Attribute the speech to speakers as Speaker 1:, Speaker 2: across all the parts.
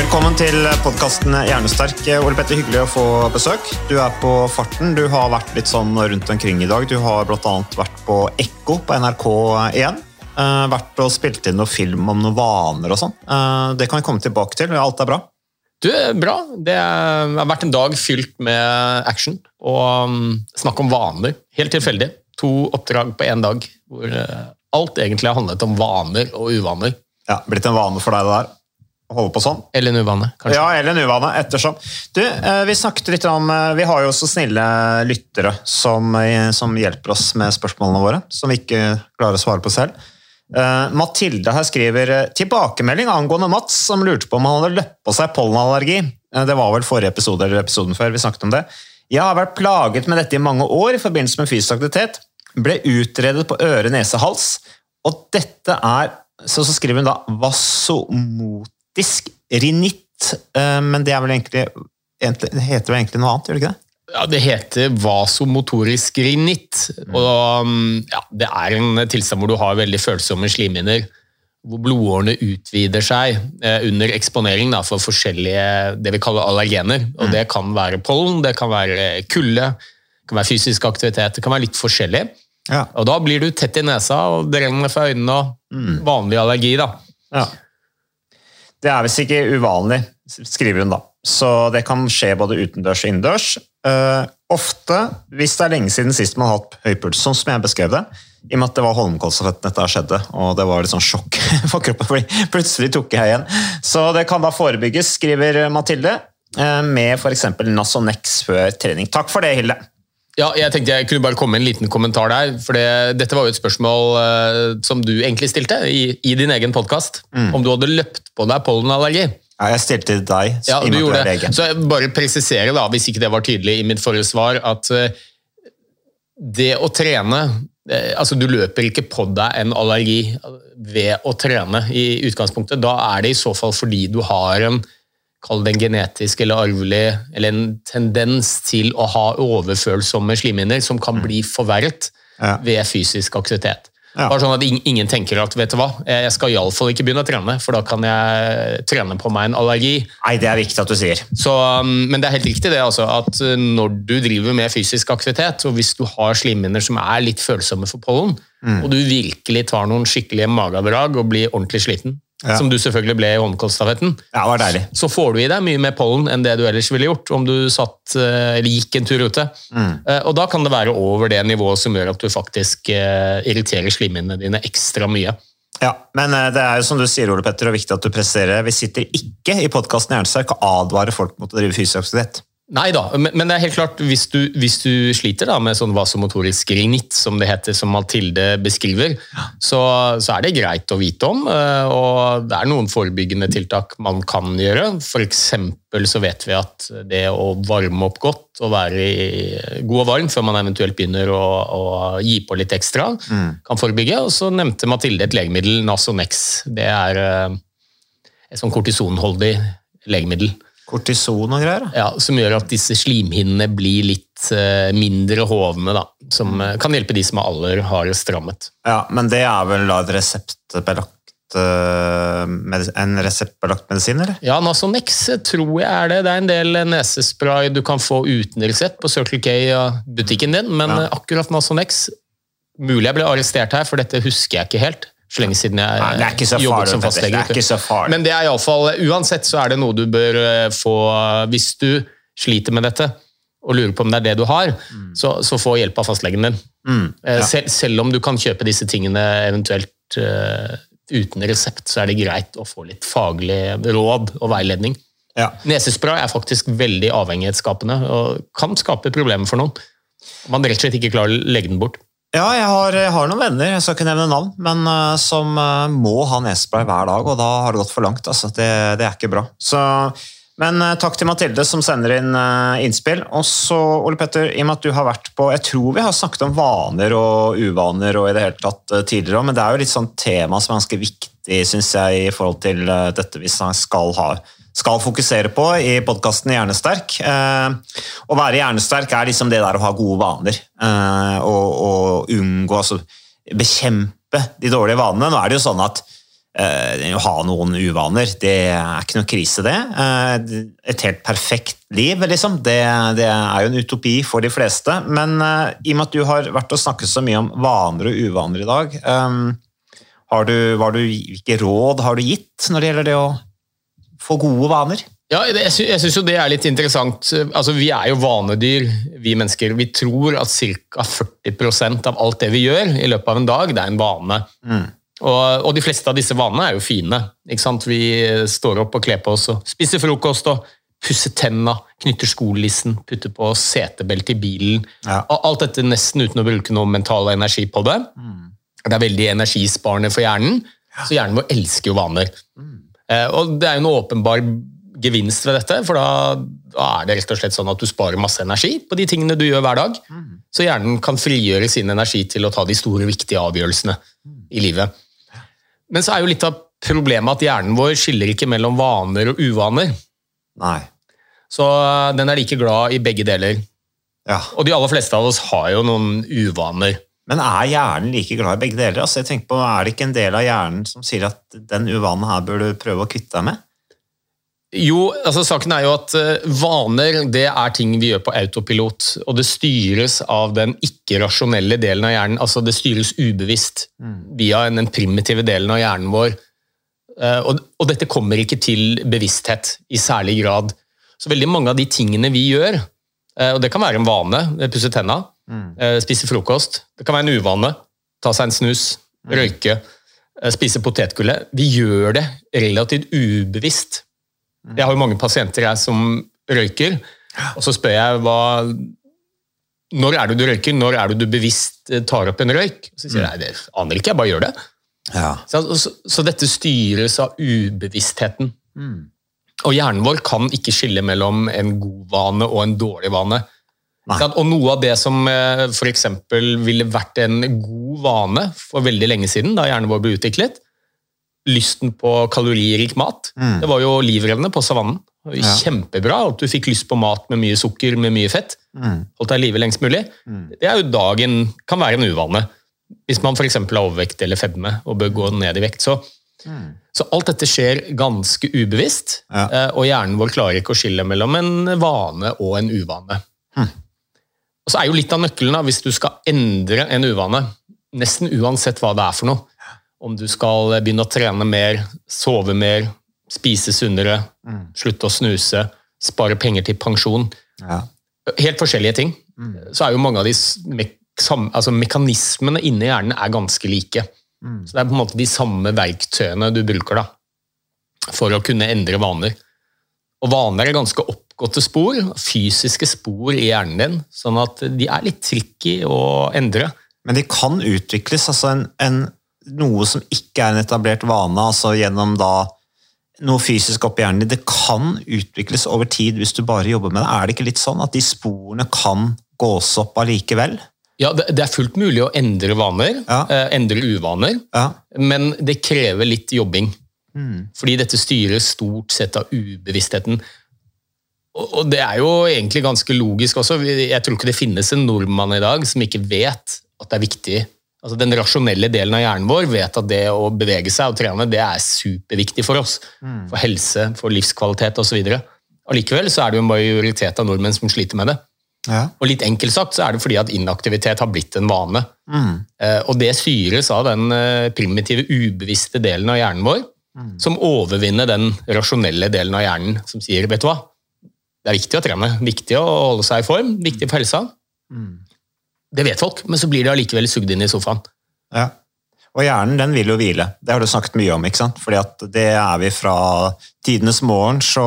Speaker 1: Velkommen til podkasten Hjernesterk. Ole Petter, hyggelig å få besøk. Du er på farten. Du har vært litt sånn rundt omkring i dag. Du har bl.a. vært på Ekko på NRK1. Uh, vært og spilt inn noe film om noen vaner og sånn. Eh, det kan vi komme tilbake til. Alt er bra.
Speaker 2: Du, bra. Det har vært en dag fylt med action og um, snakk om vaner. Helt tilfeldig. To oppdrag på én dag hvor eh, alt egentlig har handlet om vaner og uvaner.
Speaker 1: Ja, Blitt en vane for deg, det der. Holde på sånn.
Speaker 2: Eller en uvane, kanskje.
Speaker 1: Ja, eller en uvane, ettersom. Du, eh, vi snakket litt om eh, Vi har jo så snille lyttere som, eh, som hjelper oss med spørsmålene våre, som vi ikke klarer å svare på selv. Uh, Mathilde her skriver tilbakemelding angående Mats, som lurte på om han hadde løpt på seg pollenallergi. Det var vel forrige episode eller episoden før vi snakket om det. Jeg har vært plaget med dette i mange år i forbindelse med fysisk aktivitet. Ble utredet på øre, nese, hals. Og dette er Så, så skriver hun da vasomotisk rinitt. eh, Men det er vel egentlig, heter vel egentlig noe annet, gjør det ikke det?
Speaker 2: Ja, Det heter vasomotorisk rinitt. Og um, ja, Det er en tilstand hvor du har veldig følsomme slimhinner. Hvor blodårene utvider seg eh, under eksponering da, for forskjellige det vi kaller allergener. Og Det kan være pollen, det kan være kulde, det kan være fysisk aktivitet. Det kan være litt forskjellig.
Speaker 1: Ja.
Speaker 2: Og Da blir du tett i nesa og det renner fra øynene. og Vanlig allergi. da.
Speaker 1: Ja. Det er visst ikke uvanlig, skriver hun da. Så det kan skje både utendørs og innendørs. Uh, ofte, hvis det er lenge siden sist man har hatt høy puls, sånn som jeg beskrev det, i og med at det var Holmenkollstafetten dette skjedde, og det var litt sånn sjokk for kroppen, fordi plutselig tok jeg igjen. Så det kan da forebygges, skriver Mathilde, eh, med f.eks. Nasonex før trening. Takk for det, Hilde.
Speaker 2: Ja, jeg tenkte jeg kunne bare komme med en liten kommentar der. for det, Dette var jo et spørsmål uh, som du egentlig stilte i, i din egen podkast. Om du hadde løpt på deg pollenallergi.
Speaker 1: Ja, jeg stilte til deg,
Speaker 2: Ja, du gjorde det. Så jeg bare presisere, da, hvis ikke det var tydelig i mitt forrige svar, at uh, det å trene eh, Altså, du løper ikke på deg en allergi ved å trene i utgangspunktet. Da er det i så fall fordi du har en Kall det en genetisk eller arvelig eller en tendens til å ha overfølsomme slimhinner som kan bli forverret
Speaker 1: Ja.
Speaker 2: ved fysisk aktivitet.
Speaker 1: Ja.
Speaker 2: Bare sånn at ingen tenker at vet du hva, jeg skal iallfall ikke begynne å trene, for da kan jeg trene på meg en allergi.
Speaker 1: Nei, det er viktig at du sier.
Speaker 2: Så, um, men det er helt riktig det altså, at uh, når du driver med fysisk aktivitet, og hvis du har slimhinner som er litt følsomme for pollen,
Speaker 1: Mm.
Speaker 2: og du virkelig tar noen skikkelige mageavdrag og blir ordentlig sliten,
Speaker 1: Ja.
Speaker 2: som du selvfølgelig ble i Holmenkollstafetten,
Speaker 1: Ja,
Speaker 2: så får du i deg mye mer pollen enn det du ellers ville gjort om du satt, uh, eller gikk en tur ute.
Speaker 1: Mm.
Speaker 2: Uh, Og da kan det være over det nivået som gjør at du faktisk uh, irriterer slimhinnene dine ekstra mye.
Speaker 1: Ja, men eh, det er jo som du sier, Ole Petter, og viktig at du presiserer. Vi sitter ikke i podkasten Jernsterk og advarer folk mot å drive fysisk aktivitet.
Speaker 2: Nei da, men, men det er helt klart, hvis du, hvis du sliter da med sånn vasomotorisk rinitt, som det heter, som Mathilde beskriver, så, så er det greit å vite om. eh, Og det er noen forebyggende tiltak man kan gjøre. Eksempel så vet vi at det å varme opp godt og være god og varm før man eventuelt begynner å, å gi på litt ekstra, kan forebygge. Og så nevnte Mathilde et legemiddel, Nasonex. Det er eh, et sånn kortisonholdig legemiddel.
Speaker 1: Kortison og greier.
Speaker 2: Ja, som gjør at disse slimhinnene blir litt eh, mindre hovne, da. Som eh, kan hjelpe de som er aller hardest rammet.
Speaker 1: Ja, men det er vel da et reseptbelagt eh, en reseptbelagt medisin, eller?
Speaker 2: Ja, Nasonex tror jeg er det. Det er en del nesespray du kan få uten resept på Circle K-butikken din, men
Speaker 1: Ja.
Speaker 2: akkurat Nasonex Mulig jeg ble arrestert her, for dette husker jeg ikke helt. Så lenge siden jeg
Speaker 1: Nei,
Speaker 2: jobbet
Speaker 1: farlig,
Speaker 2: som fastlege.
Speaker 1: Det er ikke så farlig.
Speaker 2: Men det er i alle fall, uansett så er det noe du bør eh, få Hvis du sliter med dette og lurer på om det er det du har, så, så få hjelp av fastlegen din.
Speaker 1: Mm,
Speaker 2: Eh,
Speaker 1: ja.
Speaker 2: Selv, selv om du kan kjøpe disse tingene eventuelt uh, uten resept, så er det greit å få litt faglig råd og veiledning.
Speaker 1: Ja.
Speaker 2: Nesespray er faktisk veldig avhengighetsskapende og kan skape problemer for noen. Man rett og slett ikke klarer å legge den bort.
Speaker 1: Ja, jeg har, jeg har noen venner, jeg skal ikke nevne navn, men uh, som uh, må ha nesespray hver dag, og da har det gått for langt. Altså. Det, det er ikke bra. Så, men uh, takk til Mathilde som sender inn innspill. Og så, Ole Petter, i og med at du har vært på Jeg tror vi har snakket om vaner og uvaner og i det hele tatt tidligere, men det er jo litt sånn tema som er ganske viktig, syns jeg, i forhold til dette vi skal ha skal fokusere på i podkasten Hjernesterk. Eh, å være hjernesterk er liksom det der å ha gode vaner. Eh, og, og unngå, altså bekjempe de dårlige vanene. Nå er det jo sånn at eh, å ha noen uvaner, det er ikke noe krise, det. Eh, et helt perfekt liv, liksom. Det, det er jo en utopi for de fleste. Men eh, i og med at du har vært og snakket så mye om vaner og uvaner i dag, eh, har du, du, hvilke råd har du gitt når det gjelder det å få gode vaner?
Speaker 2: Ja, jeg sy- syns jo det er litt interessant. Altså, Vi er jo vanedyr, vi mennesker. Vi tror at ca. 40% av alt det vi gjør i løpet av en dag, det er en vane. Og, og de fleste av disse vanene er jo fine. Ikke sant? Vi står opp og kler på oss og spiser frokost og pusser tenna, knytter skolissen, putter på setebelte i bilen.
Speaker 1: Ja.
Speaker 2: Og Alt dette nesten uten å bruke noe mental energi på det. Det er veldig energisparende for hjernen, så hjernen vår elsker jo vaner. Eh, Og det er jo en åpenbar gevinst ved dette, for da, da er det rett og slett sånn at du sparer masse energi på de tingene du gjør hver dag. Så hjernen kan frigjøre sin energi til å ta de store, viktige avgjørelsene i livet. Men så er jo litt av problemet at hjernen vår skiller ikke mellom vaner og uvaner.
Speaker 1: Nei.
Speaker 2: Så eh, den er like glad i begge deler.
Speaker 1: Ja.
Speaker 2: Og de aller fleste av oss har jo noen uvaner.
Speaker 1: Men er hjernen like glad i begge deler? Altså, jeg tenker på, Er det ikke en del av hjernen som sier at den uvanen her bør du prøve å kvitte deg med?
Speaker 2: Jo, altså saken er jo at eh, vaner det er ting vi gjør på autopilot, og det styres av den ikke-rasjonelle delen av hjernen. altså Det styres ubevisst via den primitive delen av hjernen vår. Eh, Og, og dette kommer ikke til bevissthet i særlig grad. Så veldig mange av de tingene vi gjør, eh, og det kan være en vane, pusse tenna, eh, spise frokost, det kan være en uvane, ta seg en snus, røyke, eh, spise potetgullet. Vi gjør det relativt ubevisst. Jeg har jo mange pasienter jeg som røyker, og så spør jeg hva Når er det du røyker? Når er det du bevisst eh, tar opp en røyk? Så sier jeg nei, det aner ikke, jeg bare gjør det.
Speaker 1: Ja.
Speaker 2: Så, så, så dette styres av ubevisstheten. Og hjernen vår kan ikke skille mellom en god vane og en dårlig vane. Og noe av det som f.eks. for eksempel ville vært en god vane for veldig lenge siden, da hjernen vår ble utviklet, lysten på kaloririk mat, det var jo livrevne på savannen.
Speaker 1: Ja.
Speaker 2: Kjempebra at du fikk lyst på mat med mye sukker, med mye fett. Holdt deg i live lengst mulig. Det er jo dagen, kan være en uvane. Hvis man f.eks. har overvekt eller fedme og bør gå ned i vekt. Så, så alt dette skjer ganske ubevisst,
Speaker 1: Ja.
Speaker 2: eh, og hjernen vår klarer ikke å skille mellom en vane og en uvane. Og så er jo litt av nøkkelen, da, hvis du skal endre en uvane, nesten uansett hva det er for noe, om du skal begynne å trene mer, sove mer, spise sunnere, slutte å snuse, spare penger til pensjon,
Speaker 1: Ja.
Speaker 2: helt forskjellige ting, så er jo mange av de me altså mekanismene inni hjernen er ganske like. Så det er på en måte de samme verktøyene du bruker da, for å kunne endre vaner. Og vaner er ganske oppgåtte spor, fysiske spor i hjernen din, sånn at de er litt tricky å endre.
Speaker 1: Men de kan utvikles, altså en, en, noe som ikke er en etablert vane, altså gjennom da noe fysisk oppi hjernen din, det kan utvikles over tid hvis du bare jobber med det. Er det ikke litt sånn at de sporene kan gås opp allikevel?
Speaker 2: Ja, det, er fullt mulig å endre vaner,
Speaker 1: Ja.
Speaker 2: eh, endre uvaner,
Speaker 1: Ja.
Speaker 2: men det krever litt jobbing. Fordi dette styres stort sett av ubevisstheten. Og, det er jo egentlig ganske logisk også. Jeg tror ikke det finnes en nordmann i dag som ikke vet at det er viktig Altså Den rasjonelle delen av hjernen vår vet at det å bevege seg og trene det er superviktig for oss. For helse, for livskvalitet osv. Allikevel så er det jo en majoritet av nordmenn som sliter med det.
Speaker 1: Ja.
Speaker 2: Og litt enkelt sagt så er det fordi at inaktivitet har blitt en vane. Eh, og det syres av den eh, primitive, ubevisste delen av hjernen vår, som overvinner den rasjonelle delen av hjernen som sier vet du hva, det er viktig å trene, viktig å holde seg i form, viktig for helsa. Det vet folk, men så blir de allikevel sugd inn i sofaen.
Speaker 1: Ja. Og hjernen den vil jo hvile. Det har du snakket mye om. ikke sant? Fordi at det er vi fra tidenes morgen, så,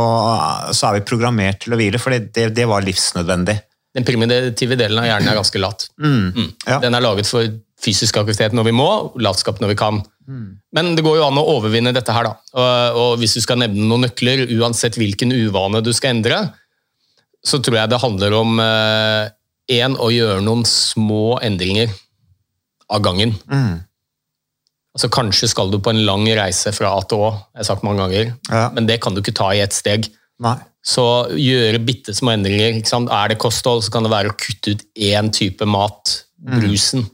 Speaker 1: så er vi programmert til å hvile, for det, det var livsnødvendig.
Speaker 2: Den primitive delen av hjernen er ganske lat. Mm.
Speaker 1: Ja.
Speaker 2: Den er laget for fysisk aktivitet når vi må, latskap når vi kan. Men det går jo an å overvinne dette her, da. Og, og hvis du skal nevne noen nøkler, uansett hvilken uvane du skal endre, så tror jeg det handler om én å gjøre noen små endringer av gangen. Altså Kanskje skal du på en lang reise fra A til Å, jeg har sagt mange ganger,
Speaker 1: Ja.
Speaker 2: men det kan du ikke ta i ett steg.
Speaker 1: Nei.
Speaker 2: Så gjøre bitte små endringer. Er det kosthold, så kan det være å kutte ut én type mat, brusen.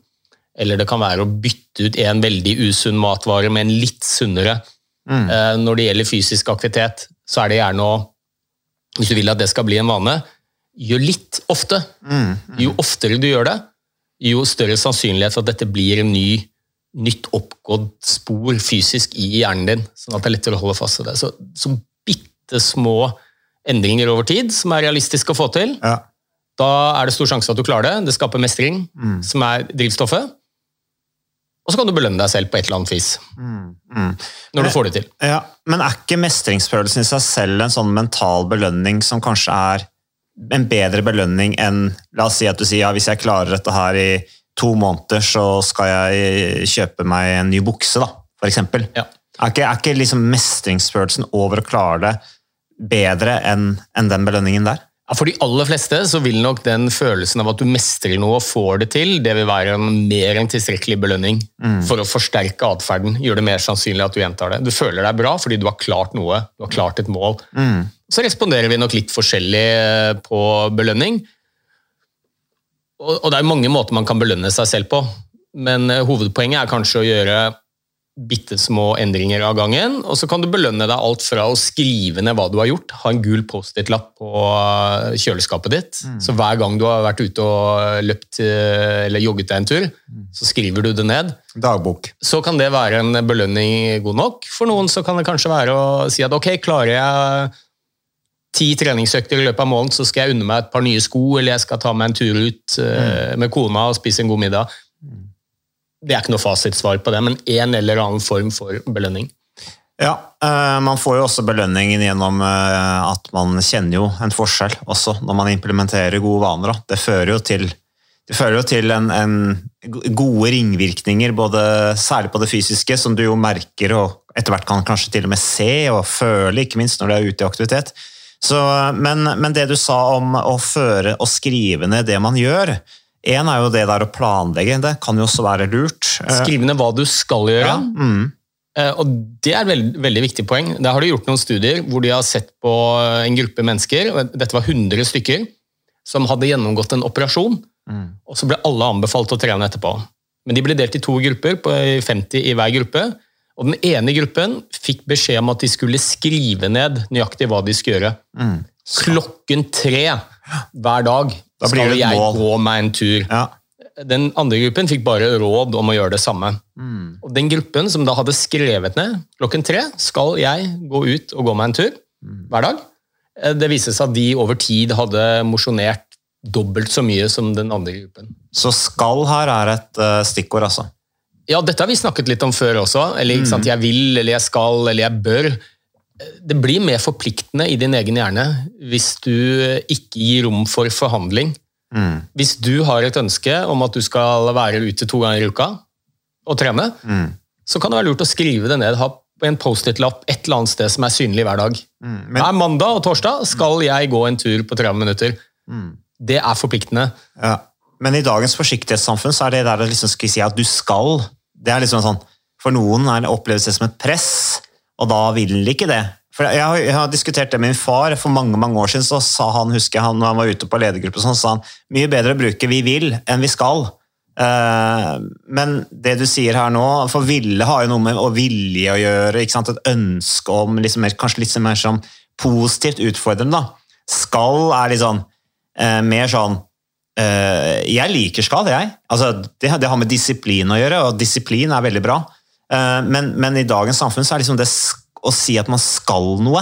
Speaker 2: Eller det kan være å bytte ut en veldig usunn matvare med en litt sunnere. Eh, når det gjelder fysisk aktivitet, så er det gjerne å Hvis du vil at det skal bli en vane, gjør litt ofte. Jo oftere du gjør det, jo større sannsynlighet for at dette blir en ny, nytt oppgått spor fysisk i hjernen din, sånn at det er lettere å holde fast ved det. Så, så bitte små endringer over tid, som er realistiske å få til,
Speaker 1: Ja.
Speaker 2: da er det stor sjanse for at du klarer det. Det skaper mestring, som er drivstoffet. Og så kan du belønne deg selv på et eller annet vis. Når du får det til.
Speaker 1: Ja, Men er ikke mestringsfølelsen i seg selv en sånn mental belønning som kanskje er en bedre belønning enn La oss si at du sier ja, hvis jeg klarer dette her i to måneder, så skal jeg kjøpe meg en ny bukse, da, for eksempel.
Speaker 2: Ja.
Speaker 1: Er ikke, er ikke liksom mestringsfølelsen over å klare det bedre enn enn den belønningen der?
Speaker 2: For de aller fleste så vil nok den følelsen av at du mestrer noe og får det til, det vil være en mer enn tilstrekkelig belønning for å forsterke atferden. Gjøre det mer sannsynlig at du gjentar det. Du føler deg bra fordi du har klart noe, du har klart et mål. Så responderer vi nok litt forskjellig eh, på belønning. Og, og det er mange måter man kan belønne seg selv på, men eh, hovedpoenget er kanskje å gjøre bitte små endringer av gangen, og så kan du belønne deg alt fra å skrive ned hva du har gjort, ha en gul Post-It-lapp på eh, kjøleskapet ditt, så hver gang du har vært ute og løpt eh, eller jogget deg en tur, så skriver du det ned.
Speaker 1: Dagbok.
Speaker 2: Så kan det være en belønning god nok. For noen så kan det kanskje være å si at ok, klarer jeg ti treningsøkter i løpet av måneden, så skal jeg unne meg et par nye sko, eller jeg skal ta meg en tur ut mm. med kona og spise en god middag. Det er ikke noe fasitsvar på det, men en eller annen form for belønning.
Speaker 1: Ja, eh, man får jo også belønningen gjennom eh, at man kjenner jo en forskjell også når man implementerer gode vaner. Det fører jo til, fører jo til en, en gode ringvirkninger, både, særlig på det fysiske, som du jo merker og etter hvert kan kanskje til og med se og føle, ikke minst når du er ute i aktivitet. Så, men, men det du sa om å føre og skrive ned det man gjør, en er jo det der å planlegge, det kan jo også være lurt. Skrive
Speaker 2: Skriv ned hva du skal gjøre.
Speaker 1: Ja, mm.
Speaker 2: Eh, Og Det er et veldig, veldig viktig poeng. Der har de gjort noen studier hvor de har sett på en gruppe mennesker, dette var 100 stykker, som hadde gjennomgått en operasjon, og så ble alle anbefalt å trene etterpå. Men de ble delt i to grupper, på 50 i hver gruppe. Og Den ene gruppen fikk beskjed om at de skulle skrive ned nøyaktig hva de skulle gjøre. Klokken tre hver dag
Speaker 1: Da
Speaker 2: skal jeg
Speaker 1: mål.
Speaker 2: gå meg en tur.
Speaker 1: Ja.
Speaker 2: Den andre gruppen fikk bare råd om å gjøre det samme.
Speaker 1: Mm.
Speaker 2: Og Den gruppen som da hadde skrevet ned klokken tre skal jeg gå ut og gå meg en tur
Speaker 1: Mm.
Speaker 2: hver dag. Eh, Det viste seg at de over tid hadde mosjonert dobbelt så mye som den andre gruppen.
Speaker 1: Så skal her er et uh, stikkord, altså.
Speaker 2: Ja, dette har vi snakket litt om før også. Eller ikke sant, jeg vil, eller jeg skal, eller jeg bør. Det blir mer forpliktende i din egen hjerne hvis du ikke gir rom for forhandling. Hvis du har et ønske om at du skal være ute to ganger i uka og trene, så kan det være lurt å skrive det ned. Ha en Post-It-lapp et eller annet sted som er synlig hver dag.
Speaker 1: Men,
Speaker 2: Hver mandag og torsdag skal jeg gå en tur på 30 minutter. Det er forpliktende.
Speaker 1: ja. Men i dagens forsiktighetssamfunn så er det der å liksom si at du skal Det er liksom sånn For noen er det oppleves det som et press, og da vil de ikke det. For jeg har, jeg har diskutert det med min far. For mange mange år siden så sa han husker han, når han var ute på ledergruppe, så sa han mye bedre å bruke 'vi vil' enn 'vi skal'. Uh, men det du sier her nå, for ville har jo noe med å vilje å gjøre, et ønske om liksom kanskje litt mer sånn positivt utfordrende. Skal er litt sånn uh, mer sånn uh, Jeg liker skal, jeg. Altså, det, det har med disiplin å gjøre, og disiplin er veldig bra. Eh, men, men i dagens samfunn så er liksom det å si at man skal noe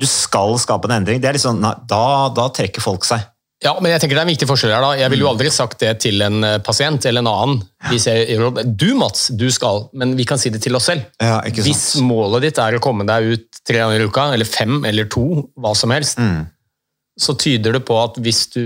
Speaker 1: Du skal skape en endring. det er liksom, nei, da, da trekker folk seg.
Speaker 2: Ja, men jeg tenker det er en viktig forskjell her da. Jeg ville jo aldri sagt det til en eh, pasient eller en annen. Hvis jeg, du Mats, du skal, men vi kan si det til oss selv.
Speaker 1: Ja?
Speaker 2: Hvis målet ditt er å komme deg ut tre ganger i uka, eller fem eller to, hva som helst,
Speaker 1: Mm.
Speaker 2: så tyder det på at hvis du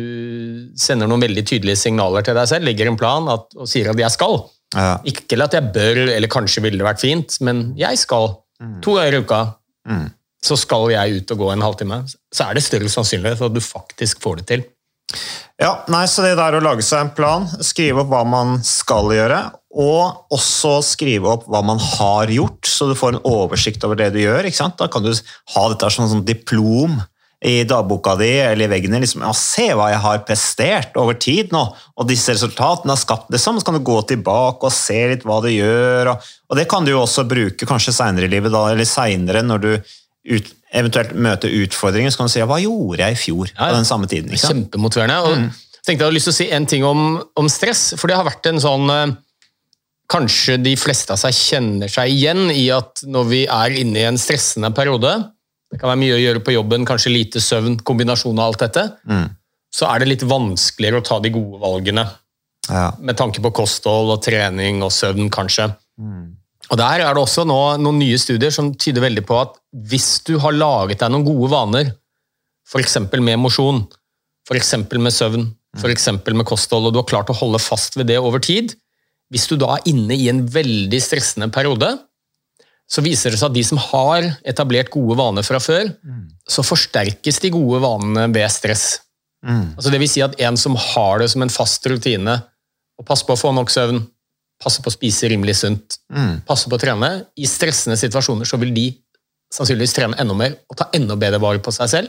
Speaker 2: sender noen veldig tydelige signaler til deg selv, legger en plan at, og sier at jeg skal,
Speaker 1: Ja.
Speaker 2: ikke at jeg bør, eller kanskje ville det vært fint, men jeg skal, to ganger i uka,
Speaker 1: Mm.
Speaker 2: så skal jeg ut og gå en halvtime, så er det større sannsynlighet for at du faktisk får det til.
Speaker 1: Ja, nei, så det der å lage seg en plan, skrive opp hva man skal gjøre, og også skrive opp hva man har gjort, så du får en oversikt over det du gjør. ikke sant? Da kan du ha dette som sånn diplom i dagboka di eller i veggen din. Liksom, ja, se hva jeg har prestert over tid nå, og disse resultatene har skapt det sånn.' Så kan du gå tilbake og se litt hva du gjør, og, og det kan du jo også bruke kanskje seinere i livet, da, eller seinere når du ut, eventuelt møter utfordringer, så kan du si ja, hva gjorde jeg i fjor
Speaker 2: Ja,
Speaker 1: på den samme tiden? ikke?
Speaker 2: Kjempemotiverende. Og
Speaker 1: Mm.
Speaker 2: tenkte jeg hadde lyst til å si en ting om, om stress, for det har vært en sånn eh, Kanskje de fleste av seg kjenner seg igjen i at når vi er inne i en stressende periode, det kan være mye å gjøre på jobben, kanskje lite søvn, kombinasjon av alt dette,
Speaker 1: Mm.
Speaker 2: så er det litt vanskeligere å ta de gode valgene.
Speaker 1: Ja.
Speaker 2: Med tanke på kosthold og trening og søvn, kanskje.
Speaker 1: Mm.
Speaker 2: Og Der er det også nå noen nye studier som tyder veldig på at hvis du har laget deg noen gode vaner, f.eks. med mosjon, f.eks. med søvn, f.eks. med kosthold, og du har klart å holde fast ved det over tid, hvis du da er inne i en veldig stressende periode, så viser det seg at de som har etablert gode vaner fra før, så forsterkes de gode vanene ved stress.
Speaker 1: Mm.
Speaker 2: Altså det vil si at en som har det som en fast rutine, og passer på å få nok søvn, passer på å spise rimelig sunt,
Speaker 1: Mm.
Speaker 2: passer på å trene, i stressende situasjoner så vil de sannsynligvis trene enda mer og ta enda bedre vare på seg selv.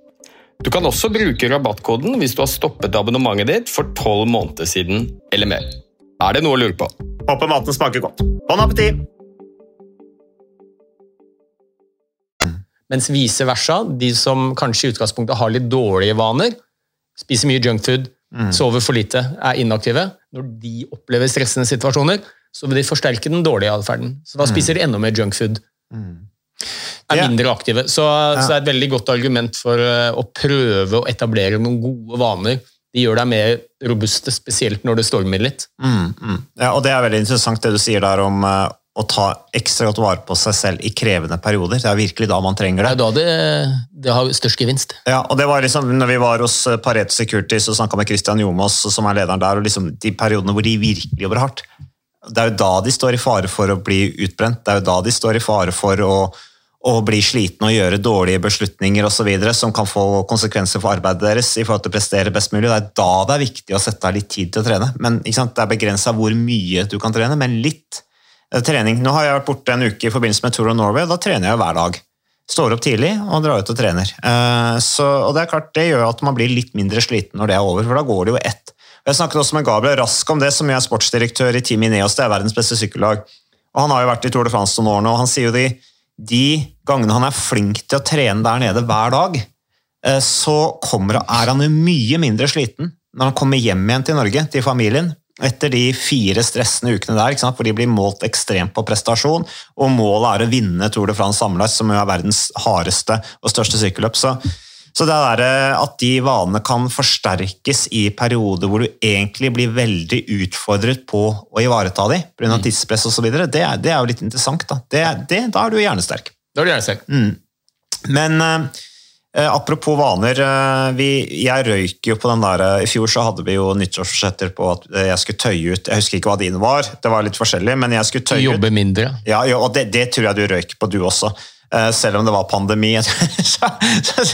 Speaker 2: Du kan også bruke rabattkoden hvis du har stoppet abonnementet ditt for tolv måneder siden eller mer. Er det noe å lure på?
Speaker 1: Håper maten smaker godt. Bon appétit!
Speaker 2: Mens vice versa, de som kanskje i utgangspunktet har litt dårlige vaner, spiser mye junkfood, sover for lite, er inaktive, når de opplever stressende situasjoner, så vil de forsterke den dårlige atferden. Så da spiser de enda mer junkfood. Er
Speaker 1: Ja.
Speaker 2: mindre aktive. Så, så det er et veldig godt argument for eh, å prøve å etablere noen gode vaner. De gjør deg mer robuste, spesielt når det stormer litt.
Speaker 1: Mm, mm. Ja, og Det er veldig interessant det du sier der om uh, å ta ekstra godt vare på seg selv i krevende perioder. Det er virkelig da man trenger
Speaker 2: Det
Speaker 1: det.
Speaker 2: er da det, det har størst gevinst.
Speaker 1: Ja, og det var liksom, når vi var hos eh, Pareto Securities og snakka med Christian Jomås, som er lederen der, og liksom de periodene hvor de virkelig jobber hardt, det er jo da de står i fare for å bli utbrent. Det er jo da de står i fare for å, å bli slitne og gjøre dårlige beslutninger osv. som kan få konsekvenser for arbeidet deres i forhold til å prestere best mulig. Det er da det er viktig å sette av litt tid til å trene. Men? Det er begrensa hvor mye du kan trene, men litt eh, trening. Nå har jeg vært borte en uke i forbindelse med Tour of Norway, og da trener jeg hver dag. Står opp tidlig og drar ut og trener. Eh, Så, og Det er klart, det gjør at man blir litt mindre sliten når det er over, for da går det jo ett. Jeg snakket også med Gabriel Rask om det, som jeg er sportsdirektør i Team Ineos, det er verdens beste sykkellag. Og Han har jo vært i Tour de France noen år nå, og han sier jo de, de gangene han er flink til å trene der nede hver dag, eh, så kommer, er han jo mye mindre sliten når han kommer hjem igjen til Norge, til familien, etter de fire stressende ukene der, hvor de blir målt ekstremt på prestasjon, og målet er å vinne Tour de France sammenlagt, som er verdens hardeste og største sykkelløp. Så det der eh, at de vanene kan forsterkes i perioder hvor du egentlig blir veldig utfordret på å ivareta dem pga.
Speaker 2: Mm.
Speaker 1: tidspress osv., det, er- det er jo litt interessant. Da, det, det, da er du hjernesterk.
Speaker 2: Da er du gjerne Mm.
Speaker 1: Men eh, eh, apropos vaner, eh, vi, jeg røyk jo på den der I fjor så hadde vi jo nyttårsforsetter på at jeg skulle tøye ut Jeg husker ikke hva dine var, det var litt forskjellig, men jeg skulle tøye ut.
Speaker 2: Jobbe mindre.
Speaker 1: Ja, ja, og det, det tror jeg du røyk på, du også. Eh, Selv om det var pandemi, så,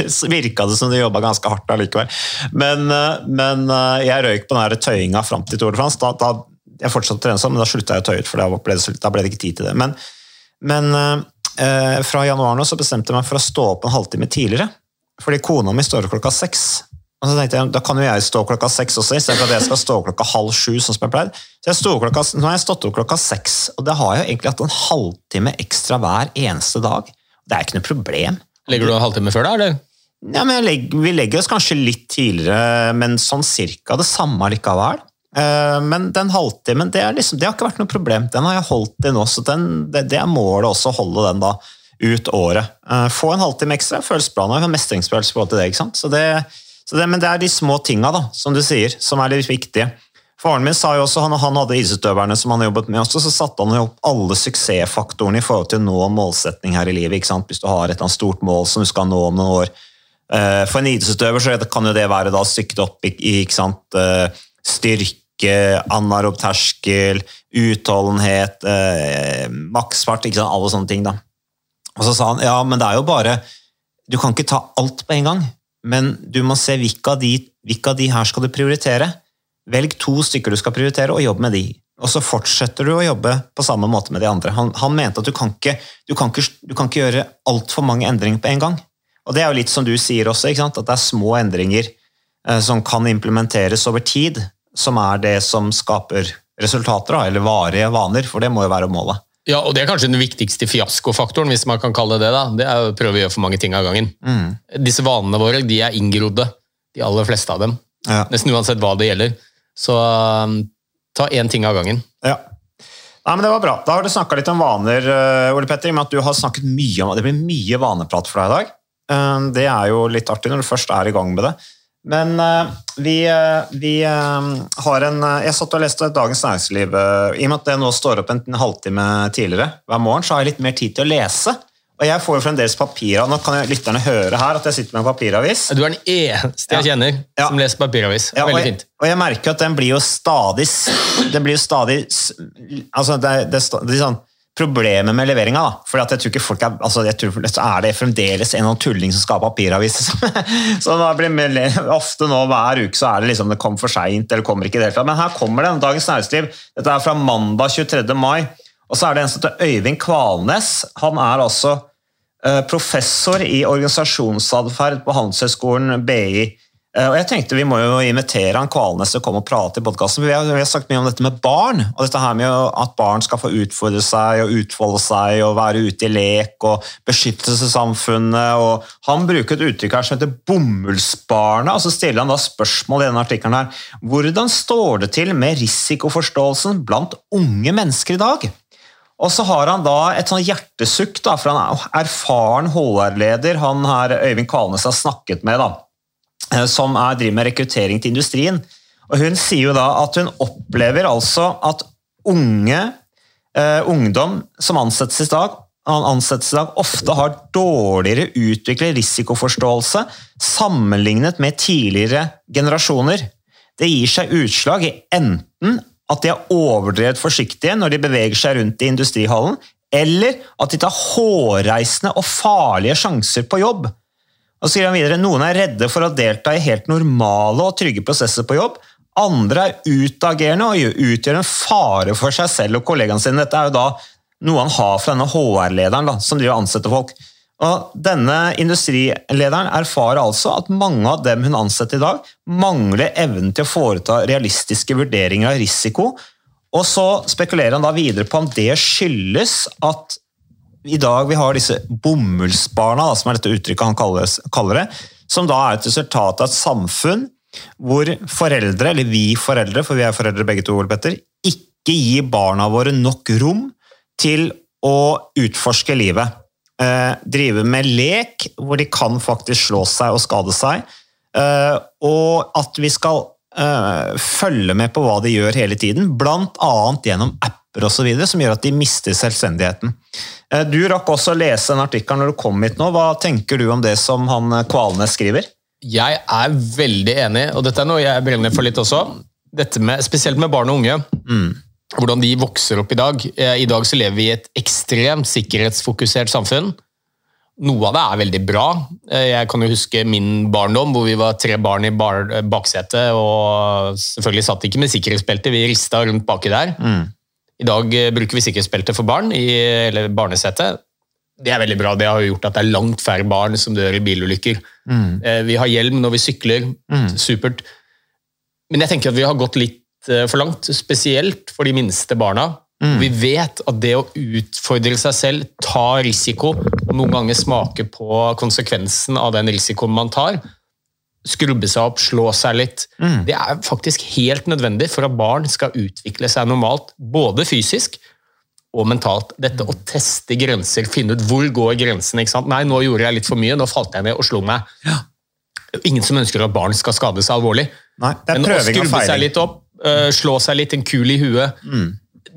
Speaker 1: så virka det som de jobba ganske hardt allikevel. Men, eh, men eh, jeg røyk på den tøyinga fram til Tour de France. Da, da, jeg fortsatte å trene sånn, men da slutta jeg å tøye ut, for da ble, det, da ble det ikke tid til det. Men, men eh, fra januar nå så bestemte jeg meg for å stå opp en halvtime tidligere. Fordi kona mi står opp klokka seks. Og så tenkte jeg, Da kan jo jeg stå klokka seks også, istedenfor at jeg skal stå klokka halv sju. sånn som jeg pleide. Så jeg klokka, Nå har jeg stått opp klokka seks, og det har jeg jo egentlig hatt en halvtime ekstra hver eneste dag. Det er ikke noe problem.
Speaker 2: Legger du en halvtime før da, eller?
Speaker 1: Ja, men legger, Vi legger oss kanskje litt tidligere, men sånn cirka det samme likevel. Eh, Men den halvtimen det, liksom, det har ikke vært noe problem. Den har jeg holdt i nå, så den, det, det er målet også, å holde den da ut året. Eh, Få en halvtime ekstra føles bra. Nå har jeg mestringsfølelse på til det. ikke sant? Så det, så det, men det er de små tinga, da, som du sier, som er litt viktige. Faren min sa jo også, han, han hadde idrettsutøverne som han jobbet med også, så satte han jo opp alle suksessfaktorene i forhold til å nå målsetning her i livet. ikke sant? Hvis du har et eller annet stort mål som du skal nå om noen år. Eh, For en idrettsutøver så kan jo det være da stykket opp i, ikke sant? eh, styrke, anarob terskel, utholdenhet, eh, maksfart, ikke sant? alle sånne ting. da. Og så sa han ja, men det er jo bare Du kan ikke ta alt på en gang, men du må se hvilke av de, hvilke av de her skal du prioritere. Velg to stykker du skal prioritere, og jobb med de. Og så fortsetter du å jobbe på samme måte med de andre. Han, han mente at du kan ikke, du kan ikke, du kan ikke gjøre altfor mange endringer på en gang. Og det er jo litt som du sier også, at det er små endringer eh, som kan implementeres over tid, som er det som skaper resultater, da, eller varige vaner, for det må jo være målet.
Speaker 2: Ja, og Det er kanskje den viktigste fiaskofaktoren, hvis man kan kalle det det. da. Det er å prøve å gjøre for mange ting av gangen. Disse vanene våre de er inngrodde, de aller fleste av dem.
Speaker 1: Ja.
Speaker 2: Nesten uansett hva det gjelder. Så um, ta én ting av gangen.
Speaker 1: Ja. Nei, men Det var bra. Da har du snakka litt om vaner, eh, Ole Petter. i og med at du har snakket mye om Det blir mye vaneprat for deg i dag. Eh, Det er jo litt artig når du først er i gang med det. Men eh, vi, vi har en Jeg satt og leste Dagens Næringsliv. I og med at det nå står opp en halvtime tidligere hver morgen, så har jeg litt mer tid til å lese. Og jeg får jo fremdeles papirer. Nå kan jeg lytterne høre her at jeg sitter med en papiravis.
Speaker 2: Du er den eneste jeg kjenner
Speaker 1: Ja.
Speaker 2: som leser papiravis.
Speaker 1: Ja, og,
Speaker 2: Veldig
Speaker 1: jeg,
Speaker 2: fint.
Speaker 1: og jeg merker at den blir jo stadig Den blir jo stadig Altså, det det det sånn Problemet med leveringa, da. For jeg tror ikke folk er altså jeg tror er det fremdeles en eller annen tulling som skal ha papiravis. så det blir det ofte nå hver uke så er det liksom det kom for seint eller kommer ikke i det hele tatt. Men her kommer det, Dagens Næringsliv. Dette er fra mandag 23. mai. Og så er det en som heter Øyvind Kvalnes. Han er altså eh, professor i organisasjonsatferd på Handelshøyskolen BI. Eh, Og jeg tenkte Vi må jo invitere han Kvalnes til å komme og prate i podkasten. Vi, vi har sagt mye om dette med barn, og dette her med at barn skal få utfordre seg og utfolde seg og være ute i lek og beskyttelsessamfunnet. og Han bruker et uttrykk her som heter 'bomullsbarna', og så stiller han da spørsmål i denne artikkelen her. Hvordan står det til med risikoforståelsen blant unge mennesker i dag? Og så har han da et sånn hjertesukk da, for han er erfaren HR-leder han her Øyvind Kvalnes har snakket med, da, eh, som er, driver med rekruttering til industrien. Og Hun sier jo da at hun opplever altså at unge, eh, ungdom som ansettes i dag, ansettes i dag, ofte har dårligere utviklet risikoforståelse sammenlignet med tidligere generasjoner. Det gir seg utslag i enten at de er overdrevet forsiktige når de beveger seg rundt i industrihallen, eller at de tar hårreisende og farlige sjanser på jobb. Og så sier han videre, Noen er redde for å delta i helt normale og trygge prosesser på jobb. Andre er utagerende og utgjør en fare for seg selv og kollegaene sine. Dette er jo da noe han har fra denne HR-lederen som driver ansetter folk. Og Denne industrilederen erfarer altså at mange av dem hun ansetter i dag, mangler evnen til å foreta realistiske vurderinger av risiko. Og så spekulerer han da videre på om det skyldes at i dag vi har disse bomullsbarna, som er dette uttrykket han kaller, det, som da er et resultat av et samfunn hvor foreldre, eller vi foreldre, for vi er foreldre begge to, Petter, ikke gir barna våre nok rom til å utforske livet. Eh, drive med lek, hvor de kan faktisk slå seg og skade seg. Eh, og at vi skal eh, følge med på hva de gjør hele tiden, bl.a. gjennom apper og så videre, som gjør at de mister selvstendigheten. Du rakk også å lese en artikkel når du kom hit nå. Hva tenker du om det som han Kvalnes skriver?
Speaker 2: Jeg er veldig enig, og dette er noe jeg brenner for litt også. Dette med, spesielt med barn og unge. Hvordan de vokser opp i dag. Eh, I dag så lever vi i et ekstremt sikkerhetsfokusert samfunn. Noe av det er veldig bra. Eh, Jeg kan jo huske min barndom, hvor vi var tre barn i bar baksetet. og Selvfølgelig satt ikke med sikkerhetsbelte, vi rista rundt baki der. I dag eh, bruker vi sikkerhetsbelte for barn, i, eller barnesete. Det er veldig bra. Det har gjort at det er langt færre barn som dør i bilulykker. Mm. Vi har hjelm når vi sykler. Supert. Men jeg tenker at vi har gått litt eh, for langt, spesielt for de minste barna. Vi vet at det å utfordre seg selv, ta risiko, og noen ganger smake på konsekvensen av den risikoen man tar, skrubbe seg opp, slå seg litt, det er faktisk helt nødvendig for at barn skal utvikle seg normalt, både fysisk og mentalt. Dette å teste grenser, finne ut hvor går grensen. ikke sant? Nei, nå gjorde jeg litt for mye, nå falt jeg ned og slo meg. Ja. Ingen som ønsker at barn skal skade seg alvorlig.
Speaker 1: Nei, det er
Speaker 2: Men å skrubbe seg litt opp, øh, slå seg litt en kul i huet,
Speaker 1: Mm.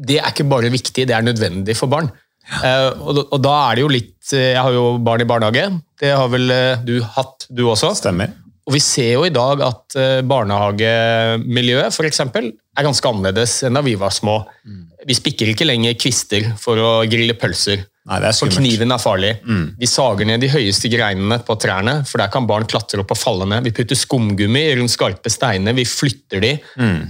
Speaker 2: det er ikke bare viktig, det er nødvendig for barn. Uh, og, og da er det jo litt eh, Jeg har jo barn i barnehage. Det har vel du hatt, du også?
Speaker 1: Stemmer.
Speaker 2: Og vi ser jo i dag at eh, barnehagemiljøet for eksempel, er ganske annerledes enn da vi var små.
Speaker 1: Mm.
Speaker 2: Vi spikker ikke lenger kvister for å grille pølser.
Speaker 1: Nei, det er
Speaker 2: For kniven er farlig. Vi sager ned de høyeste greinene på trærne, for der kan barn klatre opp og falle ned. Vi putter skumgummi rundt skarpe steiner, vi flytter de. Eh,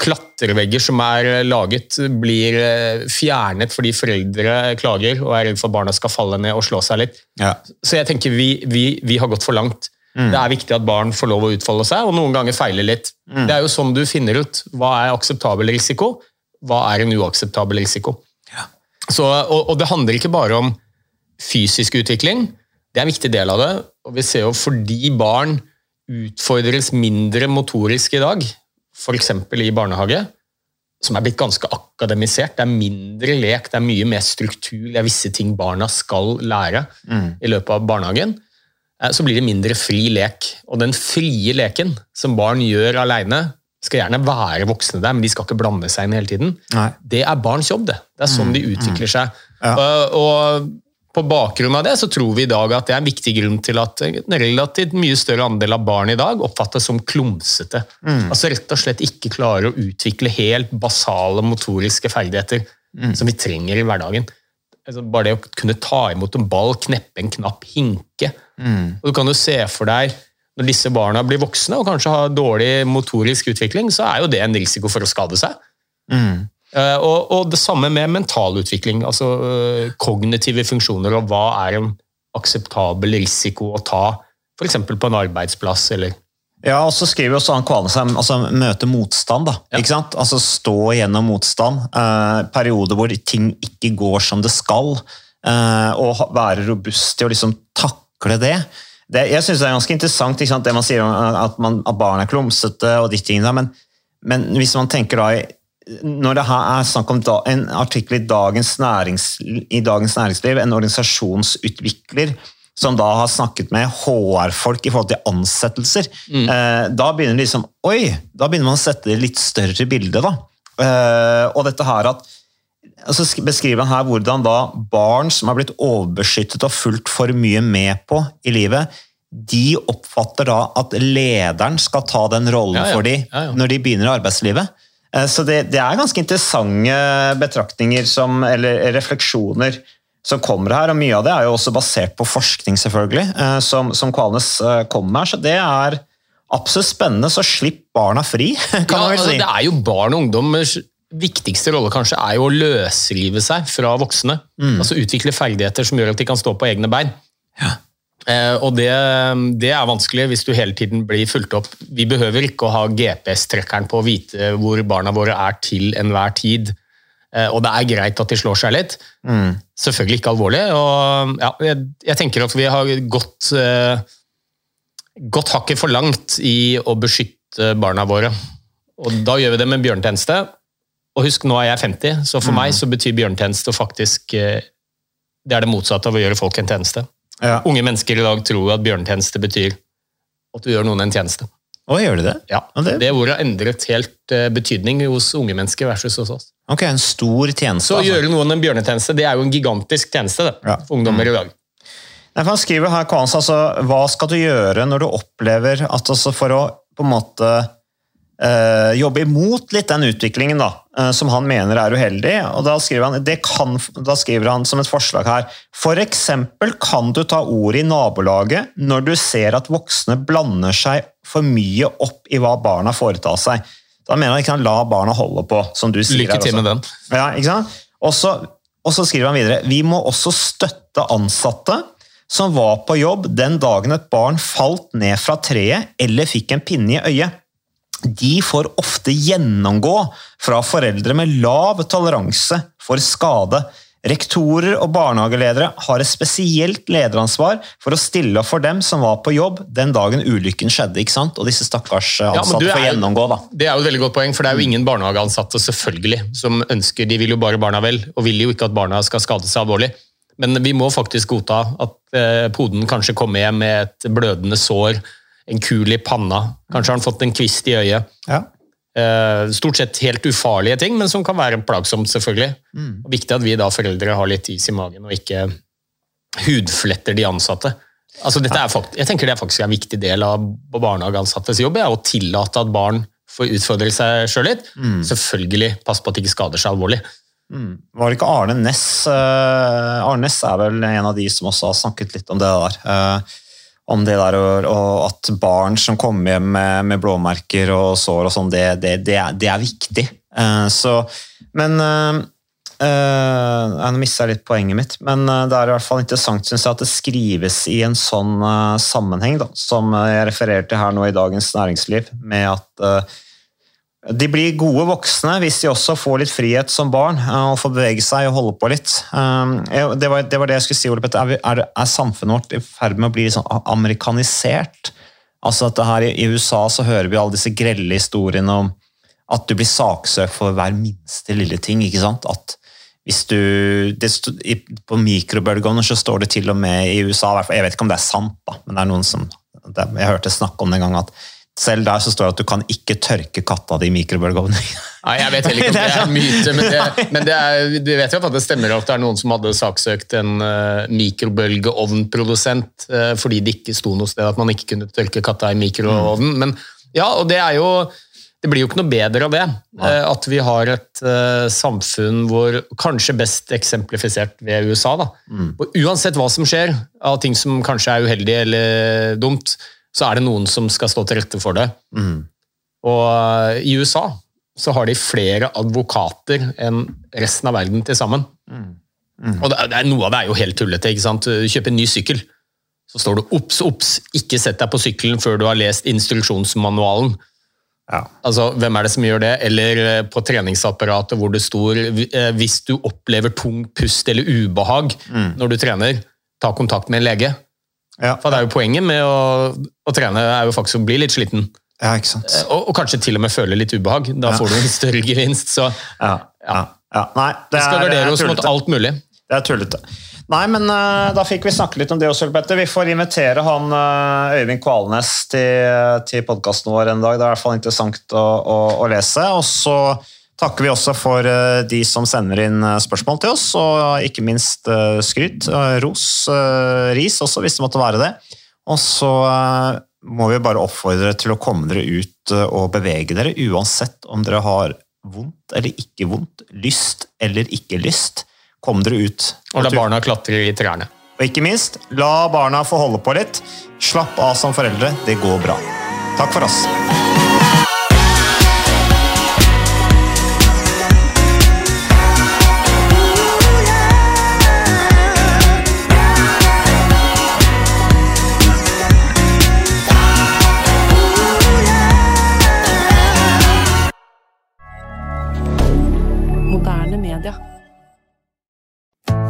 Speaker 2: Klatrevegger som er eh, laget, blir eh, fjernet fordi foreldre klager og er redd for barna skal falle ned og slå seg litt.
Speaker 1: Ja.
Speaker 2: Så jeg tenker vi, vi, vi har gått for langt. Det er viktig at barn får lov å utfolde seg, og noen ganger feile litt. Det er jo sånn du finner ut hva er akseptabel risiko, hva er en uakseptabel risiko. Så, og, og det handler ikke bare om fysisk utvikling, det er en viktig del av det. Og vi ser jo fordi barn utfordres mindre motorisk i dag, f.eks. i barnehage, som er blitt ganske akademisert. Det er mindre lek, det er mye mer struktur, det er visse ting barna skal lære i løpet av barnehagen. eh, Så blir det mindre fri lek. Og den frie leken som barn gjør alene, skal gjerne være voksne der, men de skal ikke blande seg inn hele tiden.
Speaker 1: Nei.
Speaker 2: Det er barns jobb, det. Det er sånn de utvikler seg.
Speaker 1: Ja.
Speaker 2: Og, og på bakgrunn av det så tror vi i dag at det er en viktig grunn til at en relativt mye større andel av barn i dag oppfattes som klumsete. Altså rett og slett ikke klarer å utvikle helt basale motoriske ferdigheter som vi trenger i hverdagen. Altså bare det å kunne ta imot en ball, kneppe en knapp, hinke. Og du kan jo se for deg når disse barna blir voksne og kanskje har dårlig motorisk utvikling, så er jo det en risiko for å skade seg. Eh, og, og det samme med mentalutvikling, altså eh, kognitive funksjoner, og hva er en akseptabel risiko å ta, f.eks. på en arbeidsplass eller
Speaker 1: Ja, og så skriver også han Kvale seg altså møte motstand, da. Ikke sant? Altså stå gjennom motstand. Eh, perioder hvor ting ikke går som det skal. Eh, og være robust til å liksom takle det. det jeg syns det er ganske interessant det man sier om eh, at, man, at barn er klumsete og de tingene men, men hvis man tenker da i når det her er snakk om da, en artikkel i Dagens, i Dagens Næringsliv, en organisasjonsutvikler som da har snakket med HR-folk i forhold til ansettelser, eh, da begynner det liksom Oi! Da begynner man å sette det litt større bilde, da. Eh, og dette her at altså sk- beskriver han her hvordan da barn som har blitt overbeskyttet og fulgt for mye med på i livet, de oppfatter da at lederen skal ta den rollen
Speaker 2: Ja, ja.
Speaker 1: for dem
Speaker 2: ja.
Speaker 1: når de begynner i arbeidslivet. Eh, Så det, det er ganske interessante betraktninger som, eller refleksjoner som kommer her, og mye av det er jo også basert på forskning, selvfølgelig, eh, som, som Kvalnes eh, kommer med. Så det er absolutt spennende, så slipp barna fri, kan
Speaker 2: ja,
Speaker 1: man vel
Speaker 2: altså,
Speaker 1: si.
Speaker 2: Det er jo barn og ungdommers viktigste rolle kanskje er jo å løsrive seg fra voksne.
Speaker 1: Mm.
Speaker 2: Altså utvikle ferdigheter som gjør at de kan stå på egne bein. Eh, og det, det er vanskelig hvis du hele tiden blir fulgt opp. Vi behøver ikke å ha GPS-trekkeren på å vite hvor barna våre er til enhver tid. Eh, og det er greit at de slår seg litt.
Speaker 1: Mm.
Speaker 2: Selvfølgelig ikke alvorlig. Og ja, jeg, jeg tenker at vi har gått, eh, gått hakket for langt i å beskytte barna våre. Og da gjør vi det med bjørnetjeneste. Og husk, nå er jeg 50, så for meg så betyr bjørnetjeneste faktisk eh, Det er det motsatte av å gjøre folk en tjeneste.
Speaker 1: Ja.
Speaker 2: Unge mennesker i dag tror at bjørnetjeneste betyr at du gjør noen en tjeneste.
Speaker 1: Å, gjør de det?
Speaker 2: Ja,
Speaker 1: det-
Speaker 2: Det ordet har endret helt eh, betydning hos unge mennesker versus hos oss.
Speaker 1: Ok, en stor tjeneste.
Speaker 2: Så å
Speaker 1: altså.
Speaker 2: gjøre noen en bjørnetjeneste, det er jo en gigantisk tjeneste det,
Speaker 1: Ja.
Speaker 2: for ungdommer i dag.
Speaker 1: Nei, han skriver her, Kvalens, altså, hva skal du gjøre når du opplever at altså, for å på en måte eh, jobbe imot litt den utviklingen da, uh, som han mener er uheldig. og Da skriver han, det kan, da skriver han som et forslag her For eksempel kan du ta ordet i nabolaget når du ser at voksne blander seg for mye opp i hva barna foretar seg. Da mener han ikke han la barna holde på, som du sier
Speaker 2: Lykke til med den.
Speaker 1: Ja, ikke sant? Også, og så skriver han videre Vi må også støtte ansatte som var på jobb den dagen et barn falt ned fra treet eller fikk en pinne i øyet. De får ofte gjennomgå fra foreldre med lav toleranse for skade. Rektorer og barnehageledere har et spesielt lederansvar for å stille opp for dem som var på jobb den dagen ulykken skjedde. ikke sant? Og disse stakkars ansatte
Speaker 2: ja,
Speaker 1: får gjennomgå. da.
Speaker 2: Det er jo et veldig godt poeng, for det er jo ingen barnehageansatte selvfølgelig som ønsker De vil jo bare barna vel, og vil jo ikke at barna skal skade seg alvorlig. Men vi må faktisk godta at eh, poden kanskje kommer hjem med et blødende sår, en kul i panna, kanskje har han fått en kvist i øyet.
Speaker 1: Ja.
Speaker 2: Eh, stort sett helt ufarlige ting, men som kan være plagsomt, selvfølgelig. Og viktig at vi da foreldre har litt is i magen og ikke hudfletter de ansatte. Altså, dette er fakt jeg tenker det er faktisk en viktig del av barnehageansattes jobb, er å tillate at barn får utfordre seg sjøl litt. Selvfølgelig pass på at de ikke skader seg alvorlig.
Speaker 1: Var det ikke Arne Næss eh, Arne Næss er vel en av de som også har snakket litt om det der. eh, om det der og, og at barn som kommer hjem med, med blåmerker og sår og sånn, det, det, det, det er viktig. Uh, så, men uh, uh, Nå mista litt poenget mitt, men det er i hvert fall interessant synes jeg, at det skrives i en sånn sammenheng, da, som jeg refererer til her nå i Dagens Næringsliv, med at de blir gode voksne hvis de også får litt frihet som barn eh, og får bevege seg og holde på litt. Um, Det var det, var det jeg skulle si, Ole Petter. Er, er, samfunnet vårt i ferd med å bli sånn amerikanisert? Altså at her i, USA så hører vi alle disse grelle historiene om at du blir saksøkt for hver minste lille ting. ikke sant? At hvis du, det, På mikrobølgeovner så står det til og med i USA Jeg vet ikke om det er sant, da, men det er noen som Jeg hørte snakk om det en gang at Selv der så står det at du kan ikke tørke katta di i mikrobølgeovnen.
Speaker 2: Nei, Jeg vet heller ikke om det er en myte, men, det, men det er, vi vet jo at det stemmer at det er noen som hadde saksøkt en uh, mikrobølgeovnprodusent uh, fordi det ikke sto noe sted at man ikke kunne tørke katta i mikroovnen. Men ja, og det er jo det blir jo ikke noe bedre av det. Uh, at vi har et samfunn hvor Kanskje best eksemplifisert ved USA. da.
Speaker 1: Mm.
Speaker 2: Og uansett hva som skjer, av ting som kanskje er uheldig eller dumt, så er det noen som skal stå til rette for det.
Speaker 1: Mm.
Speaker 2: Og i USA så har de flere advokater enn resten av verden til sammen. Og det er, det er, Noe av det er jo helt tullete. ikke sant? Du kjøper en ny sykkel, så står det 'obs, obs, ikke sett deg på sykkelen før du har lest instruksjonsmanualen'.
Speaker 1: Ja.
Speaker 2: Altså, Hvem er det som gjør det? Eller eh, på treningsapparatet hvor det står eh, 'hvis du opplever tung pust eller ubehag når du trener, ta kontakt med en lege'.
Speaker 1: Ja.
Speaker 2: For det er jo Poenget med å, å trene er jo faktisk å bli litt sliten.
Speaker 1: ja, ikke sant.
Speaker 2: Og, og kanskje til og med føle litt ubehag. Da
Speaker 1: Ja.
Speaker 2: får du en større gevinst. Så
Speaker 1: Ja, ja, ja. Nei, det
Speaker 2: vi skal
Speaker 1: er- er
Speaker 2: gardere oss mot alt mulig.
Speaker 1: Det er tullete. Nei, men uh, da fikk vi snakke litt om det også, Petter. Vi får invitere han uh, Øyvind Kvalnes til, til podkasten vår en dag. Det er i hvert fall interessant å, å, å lese. Og så takker vi også for eh, de som sender inn eh, spørsmål til oss, og ikke minst eh, skryt. eh, ros, eh, ris også, hvis det måtte være det. Og så eh, må vi bare oppfordre til å komme dere ut eh, og bevege dere, uansett om dere har vondt eller ikke vondt, lyst eller ikke lyst. Kom dere ut.
Speaker 2: Og la barna klatre i trærne.
Speaker 1: Og ikke minst, la barna få holde på litt. Slapp av som foreldre, det går bra. Takk for oss.